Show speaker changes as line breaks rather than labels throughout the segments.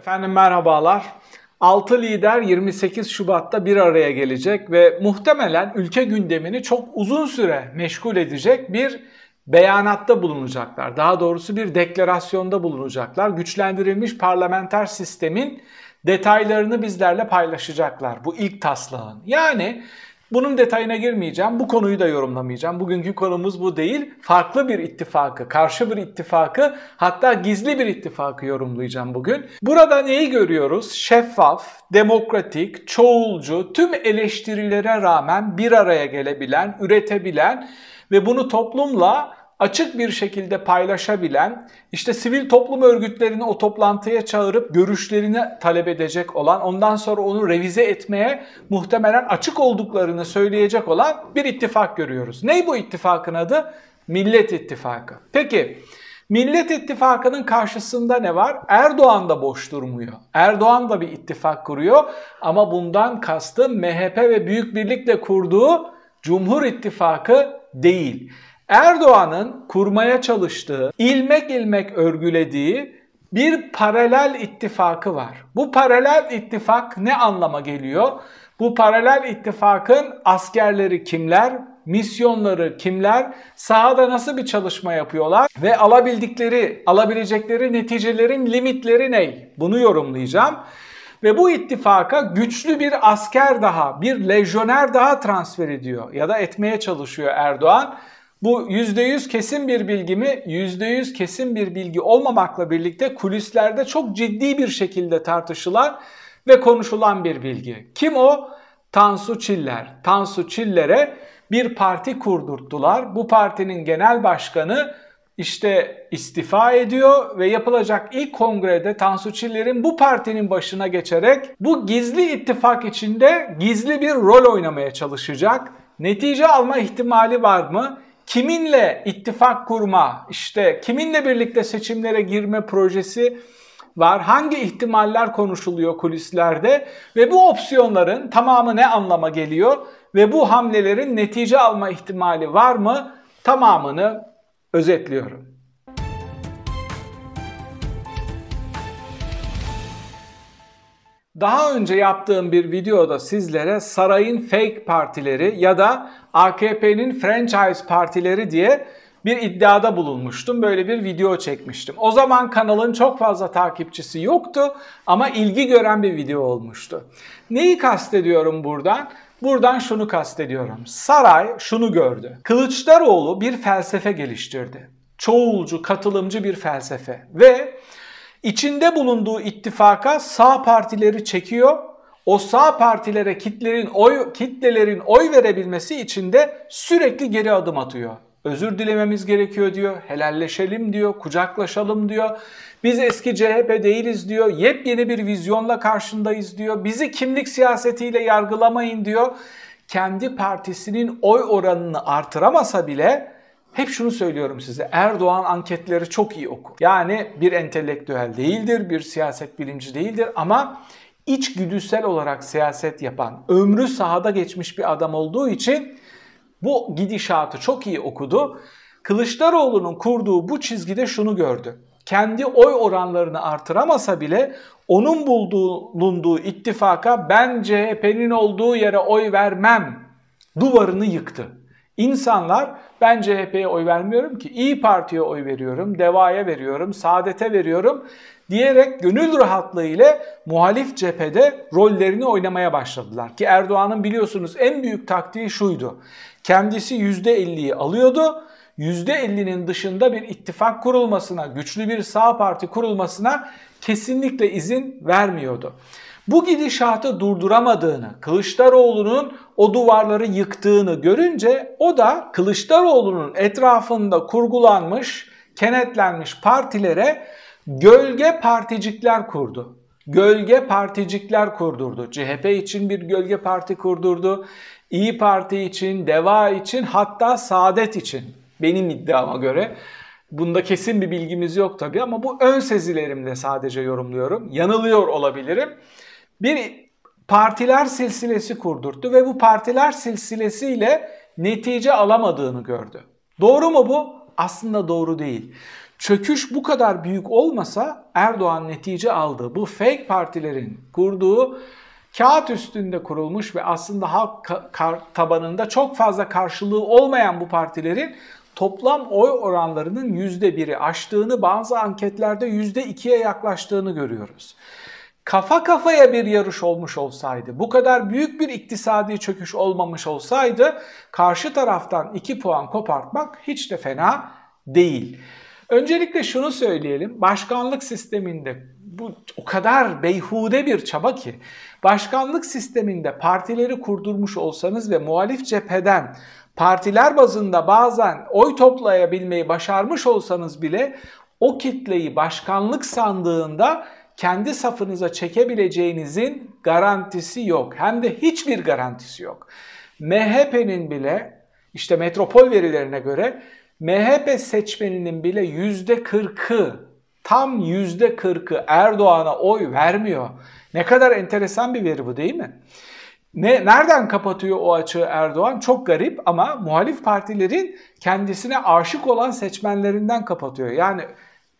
Efendim merhabalar. 6 lider 28 Şubat'ta bir araya gelecek ve muhtemelen ülke gündemini çok uzun süre meşgul edecek bir beyanatta bulunacaklar. Daha doğrusu bir deklarasyonda bulunacaklar. Güçlendirilmiş parlamenter sistemin detaylarını bizlerle paylaşacaklar. Bu ilk taslağın. Yani bunun detayına girmeyeceğim. Bu konuyu da yorumlamayacağım. Bugünkü konumuz bu değil. Farklı bir ittifakı, karşı bir ittifakı, hatta gizli bir ittifakı yorumlayacağım bugün. Burada neyi görüyoruz? Şeffaf, demokratik, çoğulcu, tüm eleştirilere rağmen bir araya gelebilen, üretebilen ve bunu toplumla açık bir şekilde paylaşabilen, işte sivil toplum örgütlerini o toplantıya çağırıp görüşlerini talep edecek olan, ondan sonra onu revize etmeye muhtemelen açık olduklarını söyleyecek olan bir ittifak görüyoruz. Ney bu ittifakın adı? Millet İttifakı. Peki Millet İttifakı'nın karşısında ne var? Erdoğan da boş durmuyor. Erdoğan da bir ittifak kuruyor ama bundan kastı MHP ve Büyük Birlik'le kurduğu Cumhur İttifakı değil. Erdoğan'ın kurmaya çalıştığı, ilmek ilmek örgülediği bir paralel ittifakı var. Bu paralel ittifak ne anlama geliyor? Bu paralel ittifakın askerleri kimler, misyonları kimler, sahada nasıl bir çalışma yapıyorlar ve alabildikleri, alabilecekleri neticelerin limitleri ne? Bunu yorumlayacağım. Ve bu ittifaka güçlü bir asker daha, bir lejyoner daha transfer ediyor ya da etmeye çalışıyor Erdoğan. Bu %100 kesin bir bilgi mi? %100 kesin bir bilgi olmamakla birlikte kulislerde çok ciddi bir şekilde tartışılan ve konuşulan bir bilgi. Kim o? Tansu Çiller. Tansu Çiller'e bir parti kurdurttular. Bu partinin genel başkanı işte istifa ediyor ve yapılacak ilk kongrede Tansu Çiller'in bu partinin başına geçerek bu gizli ittifak içinde gizli bir rol oynamaya çalışacak. Netice alma ihtimali var mı? Kiminle ittifak kurma, işte kiminle birlikte seçimlere girme projesi var. Hangi ihtimaller konuşuluyor kulislerde ve bu opsiyonların tamamı ne anlama geliyor ve bu hamlelerin netice alma ihtimali var mı? Tamamını özetliyorum. Daha önce yaptığım bir videoda sizlere sarayın fake partileri ya da AKP'nin franchise partileri diye bir iddiada bulunmuştum. Böyle bir video çekmiştim. O zaman kanalın çok fazla takipçisi yoktu ama ilgi gören bir video olmuştu. Neyi kastediyorum buradan? Buradan şunu kastediyorum. Saray şunu gördü. Kılıçdaroğlu bir felsefe geliştirdi. Çoğulcu, katılımcı bir felsefe ve İçinde bulunduğu ittifaka sağ partileri çekiyor. O sağ partilere kitlerin oy kitlelerin oy verebilmesi için de sürekli geri adım atıyor. Özür dilememiz gerekiyor diyor, helalleşelim diyor, kucaklaşalım diyor. Biz eski CHP değiliz diyor, yepyeni bir vizyonla karşındayız diyor. Bizi kimlik siyasetiyle yargılamayın diyor. Kendi partisinin oy oranını artıramasa bile hep şunu söylüyorum size. Erdoğan anketleri çok iyi okur. Yani bir entelektüel değildir, bir siyaset bilimci değildir ama içgüdüsel olarak siyaset yapan, ömrü sahada geçmiş bir adam olduğu için bu gidişatı çok iyi okudu. Kılıçdaroğlu'nun kurduğu bu çizgide şunu gördü. Kendi oy oranlarını artıramasa bile onun bulunduğu ittifaka ben CHP'nin olduğu yere oy vermem duvarını yıktı. İnsanlar ben CHP'ye oy vermiyorum ki İyi Parti'ye oy veriyorum, DEVA'ya veriyorum, Saadet'e veriyorum diyerek gönül rahatlığı ile muhalif cephede rollerini oynamaya başladılar. Ki Erdoğan'ın biliyorsunuz en büyük taktiği şuydu. Kendisi %50'yi alıyordu. %50'nin dışında bir ittifak kurulmasına, güçlü bir sağ parti kurulmasına kesinlikle izin vermiyordu. Bu gidişatı durduramadığını, Kılıçdaroğlu'nun o duvarları yıktığını görünce o da Kılıçdaroğlu'nun etrafında kurgulanmış, kenetlenmiş partilere gölge particikler kurdu. Gölge particikler kurdurdu. CHP için bir gölge parti kurdurdu. İyi Parti için, DEVA için hatta Saadet için benim iddiama göre. Bunda kesin bir bilgimiz yok tabii ama bu ön sezilerimle sadece yorumluyorum. Yanılıyor olabilirim bir partiler silsilesi kurdurttu ve bu partiler silsilesiyle netice alamadığını gördü. Doğru mu bu? Aslında doğru değil. Çöküş bu kadar büyük olmasa Erdoğan netice aldı. Bu fake partilerin kurduğu kağıt üstünde kurulmuş ve aslında halk tabanında çok fazla karşılığı olmayan bu partilerin toplam oy oranlarının %1'i aştığını bazı anketlerde %2'ye yaklaştığını görüyoruz. Kafa kafaya bir yarış olmuş olsaydı, bu kadar büyük bir iktisadi çöküş olmamış olsaydı karşı taraftan 2 puan kopartmak hiç de fena değil. Öncelikle şunu söyleyelim. Başkanlık sisteminde bu o kadar beyhude bir çaba ki başkanlık sisteminde partileri kurdurmuş olsanız ve muhalif cepheden partiler bazında bazen oy toplayabilmeyi başarmış olsanız bile o kitleyi başkanlık sandığında kendi safınıza çekebileceğinizin garantisi yok. Hem de hiçbir garantisi yok. MHP'nin bile işte metropol verilerine göre MHP seçmeninin bile yüzde kırkı, tam yüzde kırkı Erdoğan'a oy vermiyor. Ne kadar enteresan bir veri bu değil mi? Ne, nereden kapatıyor o açığı Erdoğan? Çok garip ama muhalif partilerin kendisine aşık olan seçmenlerinden kapatıyor. Yani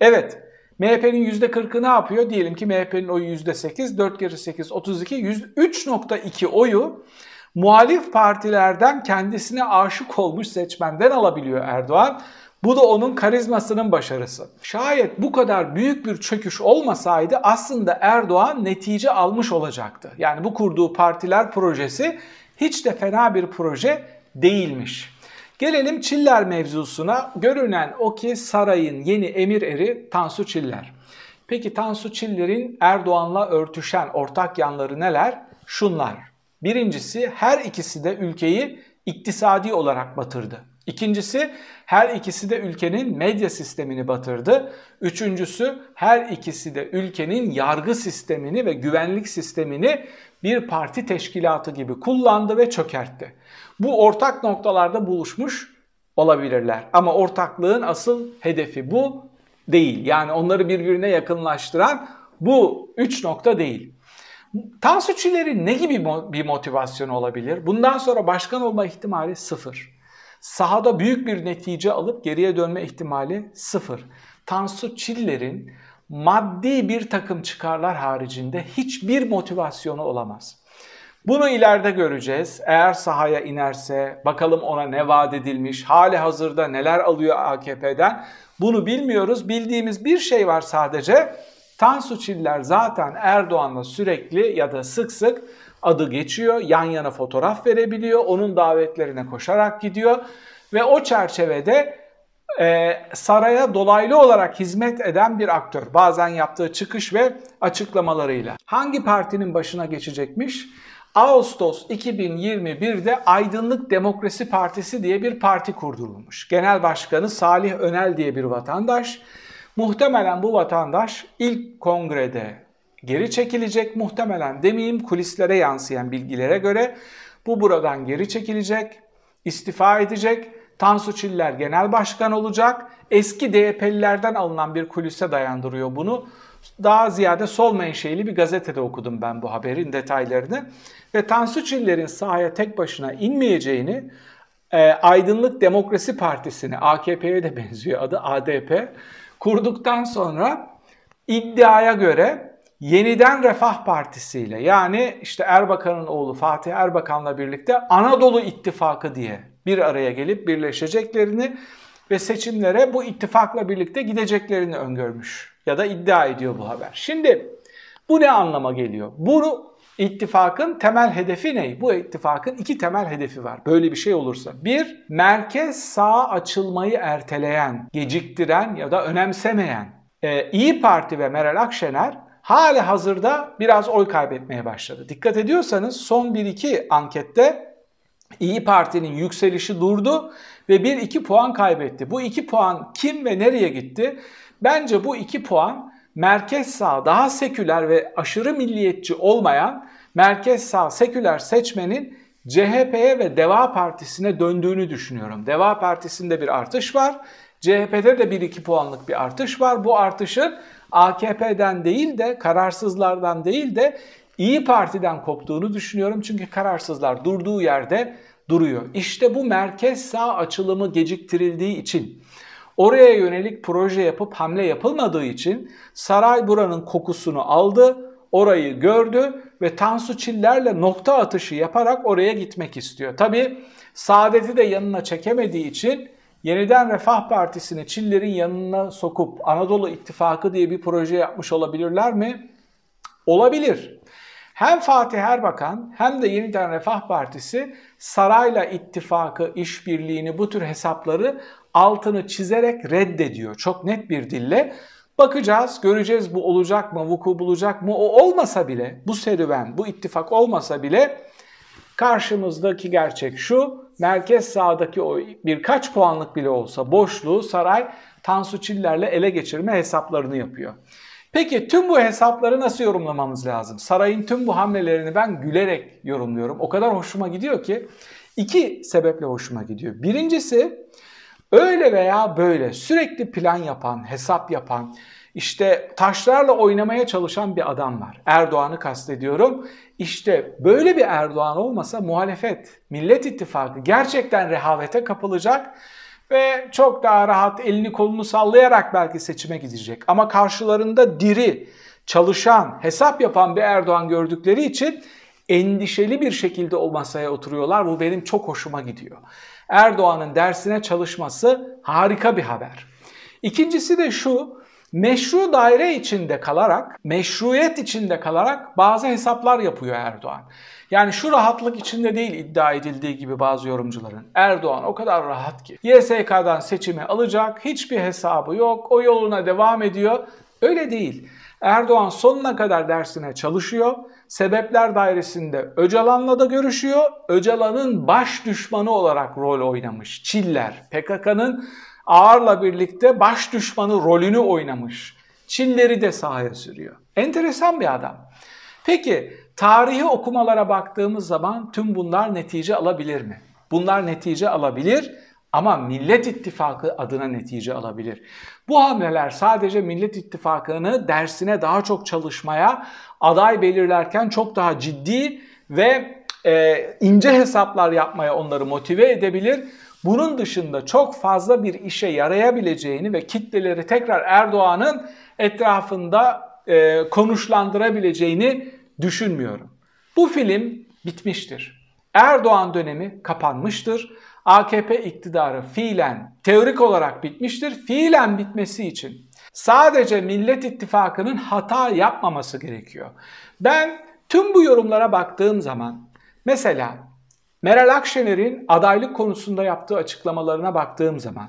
evet MHP'nin %40'ı ne yapıyor? Diyelim ki MHP'nin oyu %8, 4 kere 8, 32, 3.2 oyu muhalif partilerden kendisine aşık olmuş seçmenden alabiliyor Erdoğan. Bu da onun karizmasının başarısı. Şayet bu kadar büyük bir çöküş olmasaydı aslında Erdoğan netice almış olacaktı. Yani bu kurduğu partiler projesi hiç de fena bir proje değilmiş. Gelelim Çiller mevzusuna. Görünen o ki sarayın yeni emir eri Tansu Çiller. Peki Tansu Çiller'in Erdoğan'la örtüşen ortak yanları neler? Şunlar. Birincisi her ikisi de ülkeyi iktisadi olarak batırdı. İkincisi her ikisi de ülkenin medya sistemini batırdı. Üçüncüsü her ikisi de ülkenin yargı sistemini ve güvenlik sistemini bir parti teşkilatı gibi kullandı ve çökertti. Bu ortak noktalarda buluşmuş olabilirler. Ama ortaklığın asıl hedefi bu değil. Yani onları birbirine yakınlaştıran bu üç nokta değil. Tansu Çiller'in ne gibi bir motivasyonu olabilir? Bundan sonra başkan olma ihtimali sıfır. Sahada büyük bir netice alıp geriye dönme ihtimali sıfır. Tansu Çiller'in maddi bir takım çıkarlar haricinde hiçbir motivasyonu olamaz. Bunu ileride göreceğiz. Eğer sahaya inerse bakalım ona ne vaat edilmiş, hali hazırda neler alıyor AKP'den bunu bilmiyoruz. Bildiğimiz bir şey var sadece. Tansu Çiller zaten Erdoğan'la sürekli ya da sık sık adı geçiyor. Yan yana fotoğraf verebiliyor. Onun davetlerine koşarak gidiyor. Ve o çerçevede e, saraya dolaylı olarak hizmet eden bir aktör. Bazen yaptığı çıkış ve açıklamalarıyla. Hangi partinin başına geçecekmiş? Ağustos 2021'de Aydınlık Demokrasi Partisi diye bir parti kurdurulmuş. Genel Başkanı Salih Önel diye bir vatandaş. Muhtemelen bu vatandaş ilk kongrede geri çekilecek. Muhtemelen demeyeyim kulislere yansıyan bilgilere göre bu buradan geri çekilecek, istifa edecek. Tansu Çiller genel başkan olacak. Eski DYP'lilerden alınan bir kulise dayandırıyor bunu. Daha ziyade sol menşeili bir gazetede okudum ben bu haberin detaylarını. Ve Tansu Çiller'in sahaya tek başına inmeyeceğini e, Aydınlık Demokrasi Partisi'ni, AKP'ye de benziyor adı ADP, kurduktan sonra iddiaya göre yeniden Refah Partisi ile yani işte Erbakan'ın oğlu Fatih Erbakan'la birlikte Anadolu İttifakı diye bir araya gelip birleşeceklerini ve seçimlere bu ittifakla birlikte gideceklerini öngörmüş ya da iddia ediyor bu haber. Şimdi bu ne anlama geliyor? Bunu ittifakın temel hedefi ne? Bu ittifakın iki temel hedefi var. Böyle bir şey olursa. Bir, merkez sağ açılmayı erteleyen, geciktiren ya da önemsemeyen e, İyi Parti ve Meral Akşener hali hazırda biraz oy kaybetmeye başladı. Dikkat ediyorsanız son 1-2 ankette İyi Parti'nin yükselişi durdu ve 1-2 puan kaybetti. Bu 2 puan kim ve nereye gitti? Bence bu 2 puan merkez sağ daha seküler ve aşırı milliyetçi olmayan merkez sağ seküler seçmenin CHP'ye ve Deva Partisi'ne döndüğünü düşünüyorum. Deva Partisi'nde bir artış var. CHP'de de 1-2 puanlık bir artış var. Bu artışın AKP'den değil de kararsızlardan değil de İyi Parti'den koptuğunu düşünüyorum. Çünkü kararsızlar durduğu yerde duruyor. İşte bu merkez sağ açılımı geciktirildiği için Oraya yönelik proje yapıp hamle yapılmadığı için saray buranın kokusunu aldı, orayı gördü ve Tansu Çiller'le nokta atışı yaparak oraya gitmek istiyor. Tabi Saadet'i de yanına çekemediği için yeniden Refah Partisi'ni Çiller'in yanına sokup Anadolu İttifakı diye bir proje yapmış olabilirler mi? Olabilir. Hem Fatih Erbakan hem de Yeniden Refah Partisi sarayla ittifakı, işbirliğini bu tür hesapları altını çizerek reddediyor. Çok net bir dille. Bakacağız, göreceğiz bu olacak mı, vuku bulacak mı? O olmasa bile, bu serüven, bu ittifak olmasa bile karşımızdaki gerçek şu. Merkez sağdaki o birkaç puanlık bile olsa boşluğu saray Tansu Çiller'le ele geçirme hesaplarını yapıyor. Peki tüm bu hesapları nasıl yorumlamamız lazım? Sarayın tüm bu hamlelerini ben gülerek yorumluyorum. O kadar hoşuma gidiyor ki iki sebeple hoşuma gidiyor. Birincisi öyle veya böyle sürekli plan yapan, hesap yapan, işte taşlarla oynamaya çalışan bir adam var. Erdoğan'ı kastediyorum. İşte böyle bir Erdoğan olmasa muhalefet, Millet İttifakı gerçekten rehavete kapılacak ve çok daha rahat elini kolunu sallayarak belki seçime gidecek. Ama karşılarında diri, çalışan, hesap yapan bir Erdoğan gördükleri için endişeli bir şekilde o masaya oturuyorlar. Bu benim çok hoşuma gidiyor. Erdoğan'ın dersine çalışması harika bir haber. İkincisi de şu, meşru daire içinde kalarak, meşruiyet içinde kalarak bazı hesaplar yapıyor Erdoğan. Yani şu rahatlık içinde değil iddia edildiği gibi bazı yorumcuların. Erdoğan o kadar rahat ki YSK'dan seçimi alacak, hiçbir hesabı yok, o yoluna devam ediyor. Öyle değil. Erdoğan sonuna kadar dersine çalışıyor. Sebepler dairesinde Öcalan'la da görüşüyor. Öcalan'ın baş düşmanı olarak rol oynamış. Çiller, PKK'nın Ağar'la birlikte baş düşmanı rolünü oynamış. Çilleri de sahaya sürüyor. Enteresan bir adam. Peki tarihi okumalara baktığımız zaman tüm bunlar netice alabilir mi? Bunlar netice alabilir ama Millet İttifakı adına netice alabilir. Bu hamleler sadece Millet İttifakı'nı dersine daha çok çalışmaya, aday belirlerken çok daha ciddi ve e, ince hesaplar yapmaya onları motive edebilir. Bunun dışında çok fazla bir işe yarayabileceğini ve kitleleri tekrar Erdoğan'ın etrafında e, konuşlandırabileceğini düşünmüyorum. Bu film bitmiştir. Erdoğan dönemi kapanmıştır. AKP iktidarı fiilen teorik olarak bitmiştir. Fiilen bitmesi için sadece Millet İttifakı'nın hata yapmaması gerekiyor. Ben tüm bu yorumlara baktığım zaman mesela Meral Akşener'in adaylık konusunda yaptığı açıklamalarına baktığım zaman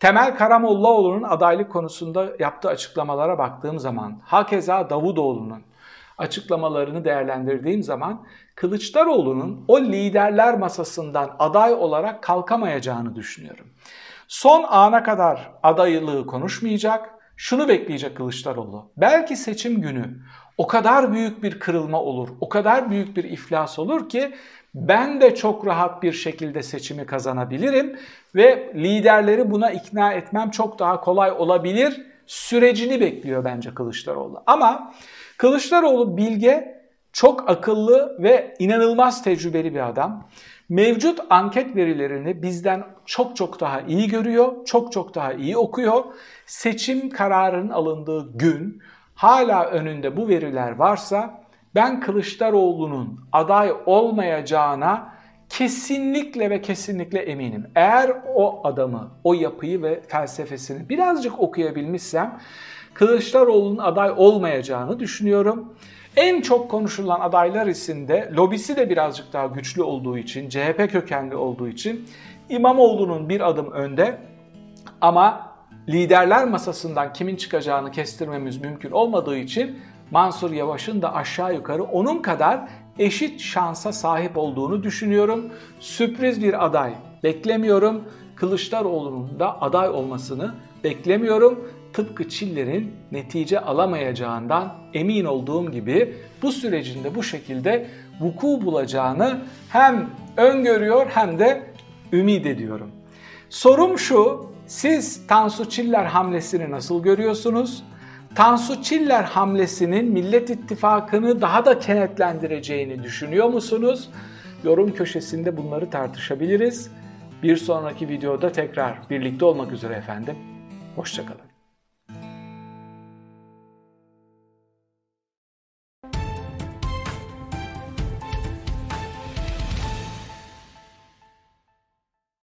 Temel Karamollaoğlu'nun adaylık konusunda yaptığı açıklamalara baktığım zaman, hakeza Davutoğlu'nun açıklamalarını değerlendirdiğim zaman Kılıçdaroğlu'nun o liderler masasından aday olarak kalkamayacağını düşünüyorum. Son ana kadar adaylığı konuşmayacak, şunu bekleyecek Kılıçdaroğlu. Belki seçim günü o kadar büyük bir kırılma olur, o kadar büyük bir iflas olur ki ben de çok rahat bir şekilde seçimi kazanabilirim ve liderleri buna ikna etmem çok daha kolay olabilir sürecini bekliyor bence Kılıçdaroğlu. Ama Kılıçdaroğlu bilge, çok akıllı ve inanılmaz tecrübeli bir adam. Mevcut anket verilerini bizden çok çok daha iyi görüyor, çok çok daha iyi okuyor. Seçim kararının alındığı gün hala önünde bu veriler varsa ben Kılıçdaroğlu'nun aday olmayacağına kesinlikle ve kesinlikle eminim. Eğer o adamı, o yapıyı ve felsefesini birazcık okuyabilmişsem Kılıçdaroğlu'nun aday olmayacağını düşünüyorum. En çok konuşulan adaylar içinde lobisi de birazcık daha güçlü olduğu için, CHP kökenli olduğu için İmamoğlu'nun bir adım önde ama liderler masasından kimin çıkacağını kestirmemiz mümkün olmadığı için Mansur Yavaş'ın da aşağı yukarı onun kadar eşit şansa sahip olduğunu düşünüyorum. Sürpriz bir aday beklemiyorum. Kılıçdaroğlu'nun da aday olmasını beklemiyorum. Tıpkı Çiller'in netice alamayacağından emin olduğum gibi bu sürecinde bu şekilde vuku bulacağını hem öngörüyor hem de ümit ediyorum. Sorum şu, siz Tansu Çiller hamlesini nasıl görüyorsunuz? Tansu Çiller hamlesinin Millet İttifakı'nı daha da kenetlendireceğini düşünüyor musunuz? Yorum köşesinde bunları tartışabiliriz. Bir sonraki videoda tekrar birlikte olmak üzere efendim. Hoşçakalın.